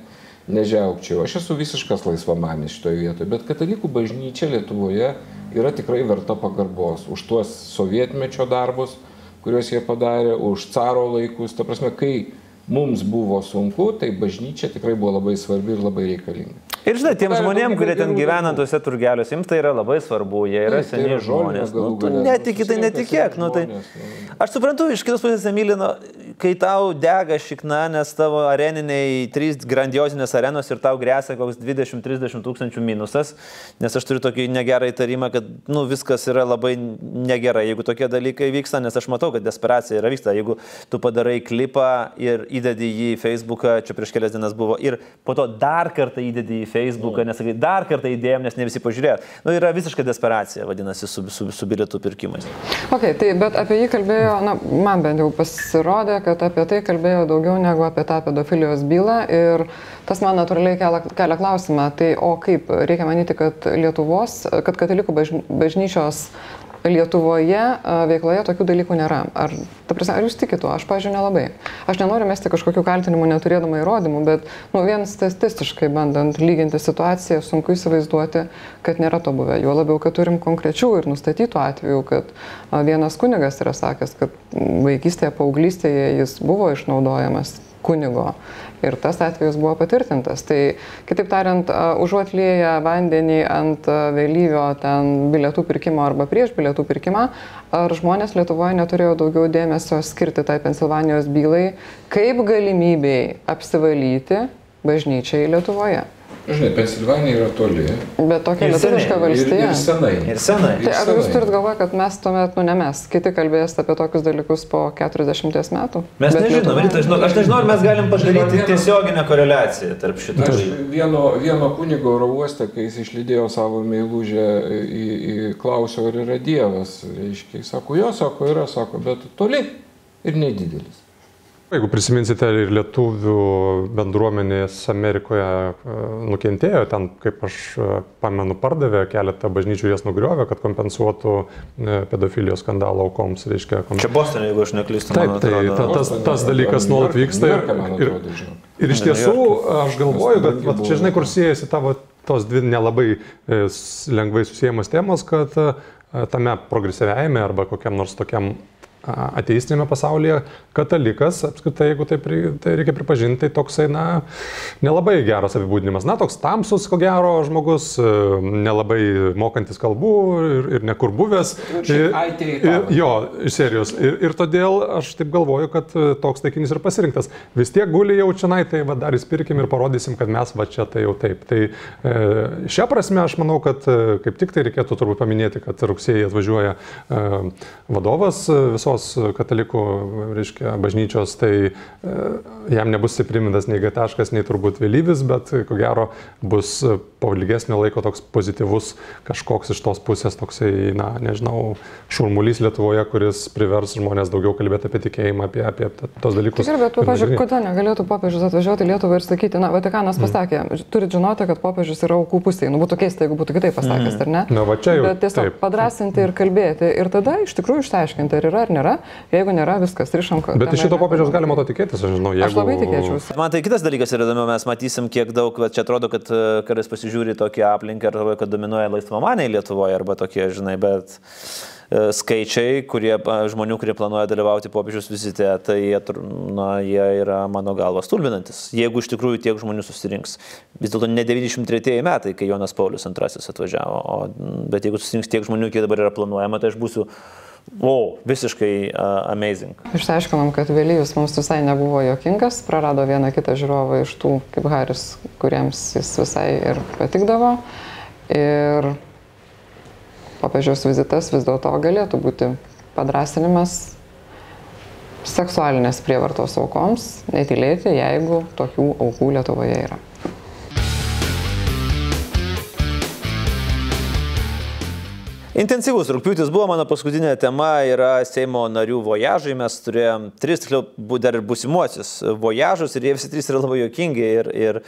nežiaukčiau. Aš esu visiškas laisvamanis šitoje vietoje, bet katalikų bažnyčia Lietuvoje yra tikrai verta pagarbos už tuos sovietmečio darbus, kuriuos jie padarė, už caro laikus. Ta prasme, kai mums buvo sunku, tai bažnyčia tikrai buvo labai svarbi ir labai reikalinga. Ir žinai, tiem žmonėm, kurie ten gyvena tuose turgeliuose, jiems tai yra labai svarbu, jie yra tai seni yra žolės žmonės. Nu, tu netiki, tai netikėk. Nu, tai... nu. Aš suprantu, iš kitos pusės, Emilino, kai tau dega šikna, nes tavo areniniai trys grandiozinės arenos ir tau grėsia koks 20-30 tūkstančių minusas, nes aš turiu tokį negerą įtarimą, kad nu, viskas yra labai negerai, jeigu tokie dalykai vyksta, nes aš matau, kad desperacija yra vyksta. Jeigu tu padarai klipą ir įdedi jį į Facebooką, čia prieš kelias dienas buvo, ir po to dar kartą įdedi į Facebooką, nes sakai, dar kartą įdėjom, nes ne visi pažiūrėjo. Nu, yra visiška desperacija, vadinasi, su, su, su bilietų pirkimais. Ok, tai bet apie jį kalbėjo, na, man bent jau pasirodė, kad apie tai kalbėjo daugiau negu apie tą pedofilijos bylą ir tas man natūraliai kelia, kelia klausimą, tai o kaip reikia manyti, kad Lietuvos, kad katalikų bažny- bažnyčios Lietuvoje veikloje tokių dalykų nėra. Ar, prasme, ar jūs tikite? Aš, pažiūrėjau, nelabai. Aš nenoriu mesti kažkokių kaltinimų neturėdama įrodymų, bet nu, vien statistiškai bandant lyginti situaciją, sunku įsivaizduoti, kad nėra to buvę. Jo labiau, kad turim konkrečių ir nustatytų atvejų, kad vienas kunigas yra sakęs, kad vaikystėje, paauglystėje jis buvo išnaudojamas kunigo. Ir tas atvejis buvo patvirtintas. Tai kitaip tariant, užuot lieję vandenį ant vėlyvio ten bilietų pirkimo arba prieš bilietų pirkimą, ar žmonės Lietuvoje neturėjo daugiau dėmesio skirti tai Pensilvanijos bylai kaip galimybei apsivalyti bažnyčiai Lietuvoje. Žinai, Pensilvanija yra toli. Bet tokia Ir lietuviška Ir, valstija. ir senai. Ir senai. Tai ar jūs turit galvoje, kad mes tuomet, nu ne mes, kiti kalbės apie tokius dalykus po 40 metų? Mes Bet nežinom, Rita, žinau, aš nežinau, ar mes galim padaryti Žinau, tiesioginę koreliaciją tarp šitų. Aš dalykų. vieno, vieno kunigo oro uoste, kai jis išlydėjo savo meilužę į, į klausiau, ar yra Dievas. Reiškia, sako, jo, sako, yra, sako, bet toli ir nedidelis. Jeigu prisiminsite ir lietuvių bendruomenės Amerikoje e, nukentėjo, ten, kaip aš e, pamenu, pardavė keletą bažnyčių jas nugriovė, kad kompensuotų e, pedofilijos skandalo aukoms. Reiškia, kom... Čia Bostonė, jeigu aš neklystu. Taip, tai ta- tas, Bostone, tas dalykas nuolat vyksta. Ir, žinok. ir iš tiesų aš galvoju, kad va, čia žinai, kur siejasi tavo tos dvi nelabai lengvai susijęs temos, kad tame progresyviajame arba kokiam nors tokiam ateistinėme pasaulyje katalikas, apskritai, jeigu taip ri- tai reikia pripažinti, tai toksai, na, nelabai geras apibūdinimas. Na, toks tamsus, ko gero, žmogus, e, nelabai mokantis kalbų ir, ir nekur buvęs. Nu, Ir- ir-. Jo, iš serijos. Ir, ir todėl aš taip galvoju, kad e, toks taikinys ir pasirinktas. Vis tiek guli jau čia, tai va, dar įspirkim ir parodysim, kad mes va čia tai jau taip. Tai e, šią prasme aš manau, kad kaip tik tai reikėtų turbūt paminėti, kad rugsėjai atvažiuoja vadovas e, visos katalikų, reiškia, bažnyčios, tai e, jam nebus primintas nei gataškas, nei turbūt vėlyvis, bet e, ko gero bus e, po ilgesnio laiko toks pozityvus kažkoks iš tos pusės, toksai, na, nežinau, šurmulys Lietuvoje, kuris privers žmonės daugiau kalbėti apie tikėjimą, apie, apie tos dalykus. Tikrai, bet, nagrinėti. kodėl negalėtų popiežius atvažiuoti į Lietuvą ir sakyti, na, Vatikanas pasakė, turit žinoti, kad popiežius yra aukų pusėje. Nu, būtų keista, jeigu būtų kitaip pasakęs, ar ne? Na, va čia jau Bet tiesiog taip. padrasinti ir kalbėti ir tada iš tikrųjų išsiaiškinti, ar yra ar nėra. Jeigu nėra, viskas, rišam. Bet iš šito popiežiaus galima to tikėtis, aš žinau, jeigu... Aš labai tikėčiausi. Man tai kitas dalykas yra įdomu, mes matysim, kiek daug, va, čia atrodo, kad e, kartais pasižiūri tokią aplinką, ir atrodo, kad dominuoja laisvamaniai Lietuvoje arba tokie, žinai, bet e, skaičiai, kurie, žmonių, kurie planuoja dalyvauti popiežiaus vizite, tai jie, na, jie yra mano galva stulbinantis. Jeigu iš tikrųjų tiek žmonių susirinks. Vis dėlto ne 93 metai, kai Jonas Paulius II atvažiavo, o, bet jeigu susirinks tiek žmonių, kiek dabar yra planuojama, tai aš būsiu, o, visiškai uh, amazing. Išsiaiškinom, kad Vėlyvis mums visai nebuvo jokingas, prarado vieną kitą žiūrovą iš tų, kaip Haris, kuriems jis visai ir patikdavo. Ir popiežiaus vizitas vis dėlto galėtų būti padrasinimas seksualinės prievartos aukoms, netylėti, jeigu tokių aukų Lietuvoje yra. Intensyvus rūpiutis buvo mano paskutinė tema, yra Seimo narių vojažai. Mes turėjom tris, tiksliau, dar ir busimuosius vojažus ir jie visi trys yra labai jokingi. Ir, ir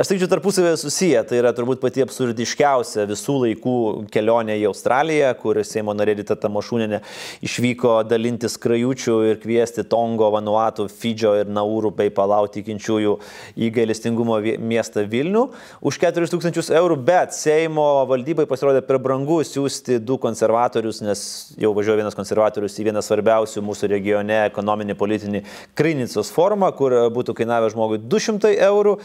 aš sakyčiau, tarpusavėje susiję. Tai yra turbūt pati absurdiškiausia visų laikų kelionė į Australiją, kur Seimo narė Rita Tamošūnenė išvyko dalinti skrajučių ir kviesti Tongo, Vanuatų, Fidžio ir Naurų bei Palau tikinčiųjų į gailestingumo miestą Vilnių už 4000 eurų, bet Seimo valdybai pasirodė per brangu siūsti du konservatorius, nes jau važiuoja vienas konservatorius į vieną svarbiausių mūsų regione ekonominį, politinį Krinicos formą, kur būtų kainavę žmogui 200 eurų.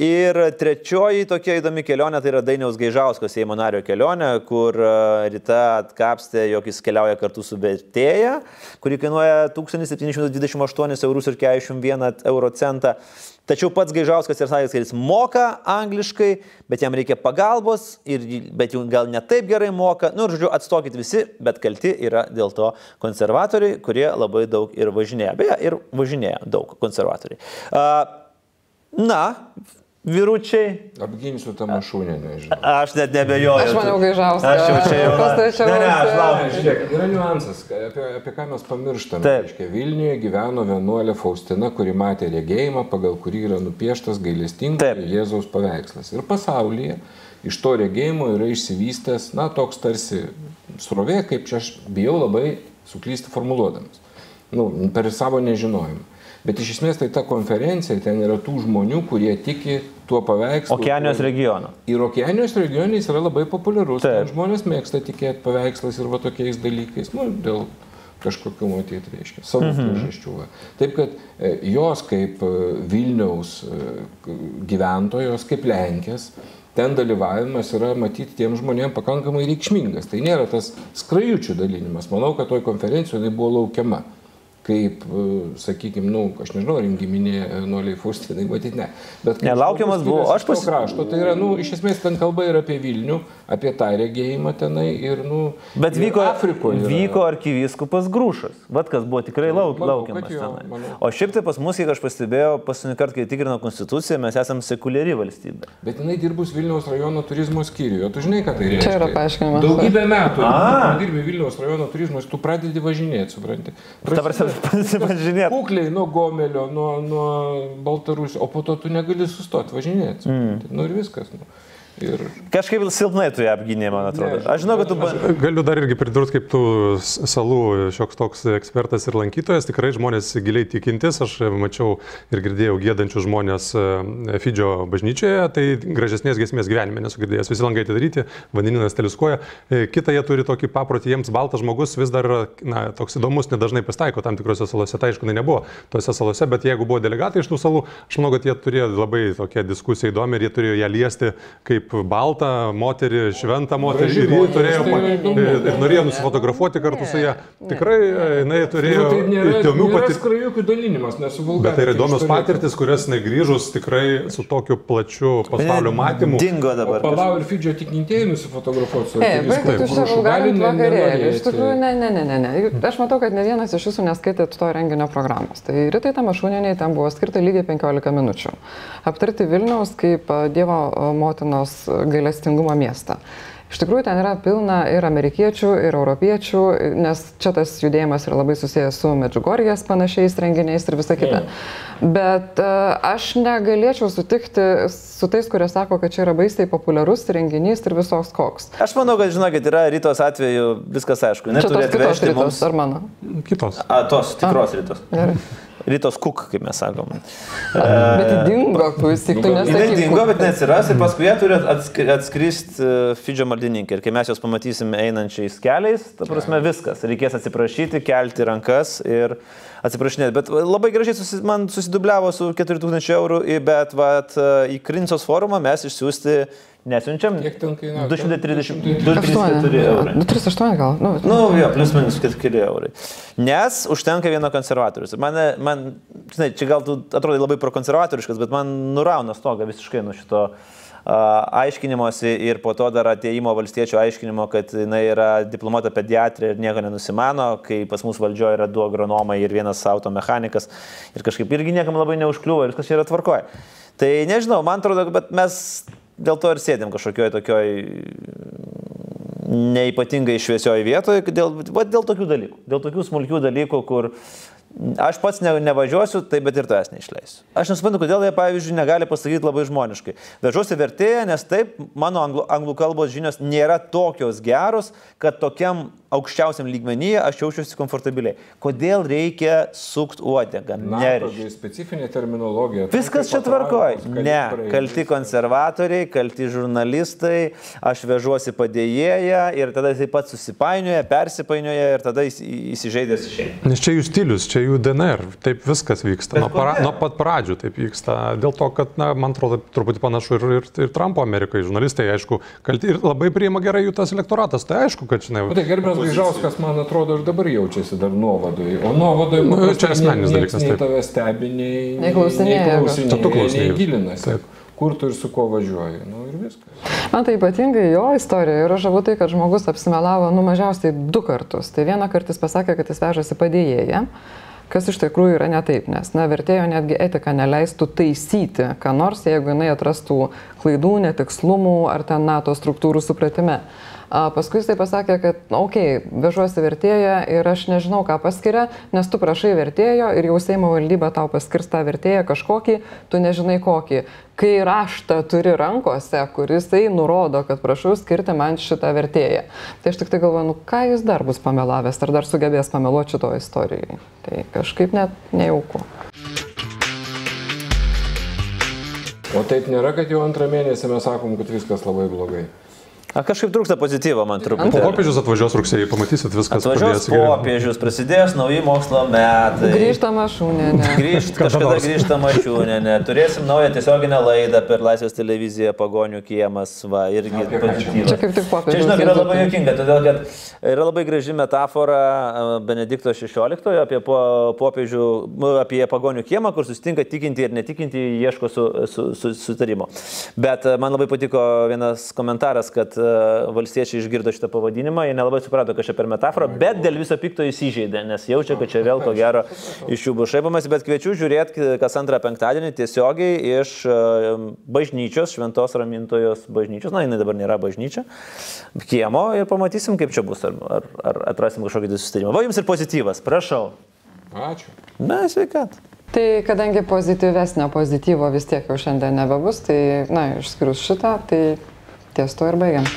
Ir trečioji tokia įdomi kelionė tai yra Dainiaus Gaižausko Seimo nario kelionė, kur e, ryte atkapstė, jog jis keliauja kartu su vertėja, kuri kainuoja 1728 eurus ir 41 euro centą. Tačiau pats Gaižauskas ir sakė, kad jis moka angliškai, bet jam reikia pagalbos, ir, bet jau gal ne taip gerai moka. Nu ir žodžiu, atstokit visi, bet kalti yra dėl to konservatoriai, kurie labai daug ir važinėja. Beje, ir važinėja daug konservatoriai. Na, vyručiai. Apginsiu tą mašūnę, nežinau. Aš net nebejoju. Aš maniau, gaižauskas. Aš jau čia jau. Pastačiau. Ne, ne, aš laukiu. Žiūrėk, yra niuansas, apie, apie ką mes pamirštame. Taip. Reiškia, Vilniuje gyveno vienuolė Faustina, kuri matė regėjimą, pagal kurį yra nupieštas gailestingo Taip. Jėzaus paveikslas. Ir pasaulyje iš to regėjimo yra išsivystęs, na, toks tarsi srovė, kaip čia aš bijau labai suklysti formuluodamas. Nu, per savo nežinojimą. Bet iš esmės tai ta konferencija, ten yra tų žmonių, kurie tiki tuo paveikslu. Okeanijos regiono. Ir Okeanijos regione jis yra labai populiarus. Žmonės mėgsta tikėti paveikslais ir va tokiais dalykais. Nu, dėl kažkokiu matyti, reiškia, savo mhm. priežasčių. Taip kad e, jos kaip e, Vilniaus e, gyventojos, kaip Lenkės, ten dalyvavimas yra matyti tiem žmonėms pakankamai reikšmingas. Tai nėra tas skrajučių dalinimas. Manau, kad toj konferencijoje jinai buvo laukiama. Kaip, sakykime, nu, aš nežinau, rinkiminė nuoliai Faustinai, matyti ne. Bet kaip Ne, laukiamas žmogus buvo. Aš iš to pasi- krašto, tai yra, nu, iš esmės ten kalba yra apie Vilnių, apie tą regėjimą tenai ir, nu, Bet ir vyko, Afrikoje. yra. vyko arkivyskupas Grūšas. Vat kas buvo tikrai lauk, Manau, laukiamas jo, tenai. manau. O šiaip tai pas mus, kiek aš pastebėjau, paskutinį kartą, kai tikrino konstituciją, mes esame sekuliari valstybė. Bet jinai dirbus Vilniaus rajono turizmo skyriuje. Tu žinai, ką tai reiškia? Čia yra paaiškinimas. Daugybę metų. Dirbi Vilniaus rajono turizmo, tu pradedi važinėti, supranti. Prasme, pasipažinėti. Kukliai nuo Gomelio, nuo, nuo Baltarusio, o po to tu negali sustoti važinėti. supranti. Nu ir viskas. Nu. Ir Kažkaip silpnai tu ją apgynė, man atrodo. Ne, Aš žinau, kad tu... ba- Galiu dar irgi pridurti, kaip tu salų šioks toks ekspertas ir lankytojas, tikrai žmonės giliai tikintis, aš mačiau ir girdėjau gėdančių žmonės e, Fidžio bažnyčioje, tai gražesnės gesmės gyvenime nesu girdėjęs, visi langai atidaryti, vandeninas teliskoja. E, Kita jie turi tokį paprotį, jiems baltas žmogus vis dar na, toks įdomus, nedažnai pasitaiko tam tikrose salose, tai aišku, tai nebuvo tose salose, bet jeigu buvo delegatai iš tų salų, aš manau, kad jie turėjo labai tokią diskusiją įdomią ir jie turėjo ją liesti kaip baltą moterį, šventą moterį ir jie moteris, turėjo tai yra ir, ir norėjo nusifotografuoti kartu su ją. Tikrai e, jinai turėjo nu, tai nėra, įdomių patirčių. skrajukių dalinimas, nesuvulgarinti. Bet tai yra įdomios patirtis, kurias negrįžus tikrai su tokiu plačiu pasaulio matymu. Dingo dabar. Palau ir Fidžio tikintieji nusifotografuoti su E, arkivyskupų baigit jūs čia Grušu. vulgarint Gali ne- vakarėlį. Iš tikrųjų, ne, ne, ne, ne. Aš matau, kad ne vienas iš jūsų neskaitėt to renginio programos. Tai rytai tam ašūnieniai ten buvo skirta lygiai 15 minučių. Aptarti Vilniaus kaip a, Dievo a, motinos gailestingumo miestą. Iš tikrųjų, ten yra pilna ir amerikiečių, ir europiečių, nes čia tas judėjimas yra labai susijęs su Medžiugorijas panašiais renginiais ir visa kita. Bet a, aš negalėčiau sutikti su tais, kurie sako, kad čia yra baisiai populiarus renginys ir visos koks. Aš manau, kad, žinokit, yra rytos atveju viskas aišku. Čia tos Neturi kitos atvežti rytos, mums. ar mano? Kitos. A, tos tikros rytos. Gerai. Rytos kuk, kaip mes sakom. Bet ji dingo, klausyk, tu Jis nesakai. dingo, bet neatsiras ir paskui jie turi atskri- atskristi uh, Fidžio maldininkai. Ir kai mes juos pamatysim einančiais keliais, ta prasme viskas. Reikės atsiprašyti, kelti rankas ir atsiprašinėti. Bet labai gražiai susi, man susidubliavo su 4000 eurų, bet vat, uh, į Krincos forumą mes išsiųsti nesiunčiam. Kiek ten kainavo? 230 8. 234 eurai. 238 gal. Nu, Nu, jo, plus minus keli eurai. Nes užtenka vieno konservatorius. Ir Mane, man, žinai, čia gal tu atrodai labai prokonservatoriškas, bet man nurauna stogą visiškai nuo šito uh, aiškinimuose ir po to dar ateimo valstiečių aiškinimo, kad jinai yra diplomuota pediatrė ir nieko nenusimano, kai pas mus valdžioje yra du agronomai ir vienas automechanikas ir kažkaip irgi niekam labai neužkliuvo ir viskas čia yra tvarkoje. Tai nežinau, man atrodo, bet mes dėl to ir sėdėm kažkokioj tokioj neipatingai šviesioje vietoje, dėl, va, dėl tokių dalykų, dėl tokių smulkių dalykų, kur aš pats ne, nevažiuosiu, tai bet ir tavęs neišleisiu. Aš nesuprantu, kodėl jie, pavyzdžiui, negali pasakyti labai žmoniškai. Vežuosi vertėją, nes taip, mano anglų, anglų kalbos žinios nėra tokios geros, kad tokiam aukščiausiam lygmenyje aš jaučiuosi komfortabiliai. Kodėl reikia sukti uodegą? Tokia specifinė terminologija. Viskas čia Kaip tvarkoj. atrankos, kaip Ne, kalti konservatoriai, kalti žurnalistai, aš vežuosi padėjėją ir tada jis taip pat susipainioja, persipainioja ir tada jis įsižeidęs išeina. Nes čia jų stilius, čia jų DNR, taip viskas vyksta. Nuo, para, nuo pat pradžių taip vyksta. Dėl to, kad, na, man atrodo, truputį panašu ir, ir, ir Trumpo Amerikai. Žurnalistai, aišku, kalti ir labai priima gerai jų tas elektoratas. Tai aišku, kad, žinai, O tai gerbiamas Gaižauskas, man atrodo, ir dabar jaučiasi dar nuovadui. O nuovadui, Nu, paprastai čia asmeninis dalykas, Nei tave stebi, nei, Nei klausinėja. klausinėja, Čia tu klausinėji. nei gilinasi. Taip. Kur tu ir su kuo važiuoji. Nu ir viskas. Man tai ypatingai jo istorija yra žavu tai, kad žmogus apsimelavo nu mažiausiai du kartus. Tai vieną kartą jis pasakė, kad jis vežasi padėjėją, kas iš tikrųjų yra ne taip, nes, na, vertėjo netgi etika neleistų taisyti, ką nors, jeigu jinai atrastų klaidų, netikslumų ar ten NATO struktūrų supratime. Paskui jis tai pasakė, kad, na, okei, okay, vežuosi vertėją ir aš nežinau, ką paskiria, nes tu prašai vertėjo ir jau Seimo valdyba tau paskirs tą vertėją kažkokį, tu nežinai kokį. Kai raštą turi rankose, kuris tai nurodo, kad prašau skirti man šitą vertėją. Tai aš tik tai galvoju, nu ką jis dar bus pamelavęs, ar dar sugebės pameluoti šito istorijai. Tai kažkaip net nejauku. O taip nėra, kad jau antrą mėnesį mes sakom, kad viskas labai blogai. A, kažkaip trūksta pozityvo man truputį. popiežius atvažiuos rugsėjai, pamatysit viskas. Atvažiuos popiežius, prasidės nauji mokslo metai. Grįžtama šūnė, ne. Grįžt, Kada kažkada nors. grįžta mašiūnė, turėsim naują tiesioginę laidą per Laisvės televiziją Pagonių kiemas, va, irgi čia? pozityvas. Čia kaip tik popiežiaus Čia, žinok, yra labai juokinga, todėl kad yra labai graži metafora Benedikto XVI apie po, popiežių, nu, apie pagonių kiemą, kur susitinka tikinti ir netikinti, ieško su, su, su, sutarimo. Bet man labai patiko vienas komentaras, kad valstiečiai išgirdo šitą pavadinimą, jie nelabai suprato, kas čia per metaforą, bet dėl viso pikto įsižeidė, nes jaučia, kad čia vėl ko gero iš jų bus šaipamas, bet kviečiu žiūrėti kas antrą penktadienį tiesiogiai iš bažnyčios, Šventos Ramintojos bažnyčios, na, jinai dabar nėra bažnyčia, kiemo ir pamatysim, kaip čia bus, ar, ar, ar atrasim kažkokį susitarimą. Va jums ir pozityvas, prašau. Ačiū. Na, sveikat. Tai kadangi pozityvesnio pozityvo vis tiek jau šiandien nebebus, tai, na, išskyrus šitą, tai ties to ir baigiam.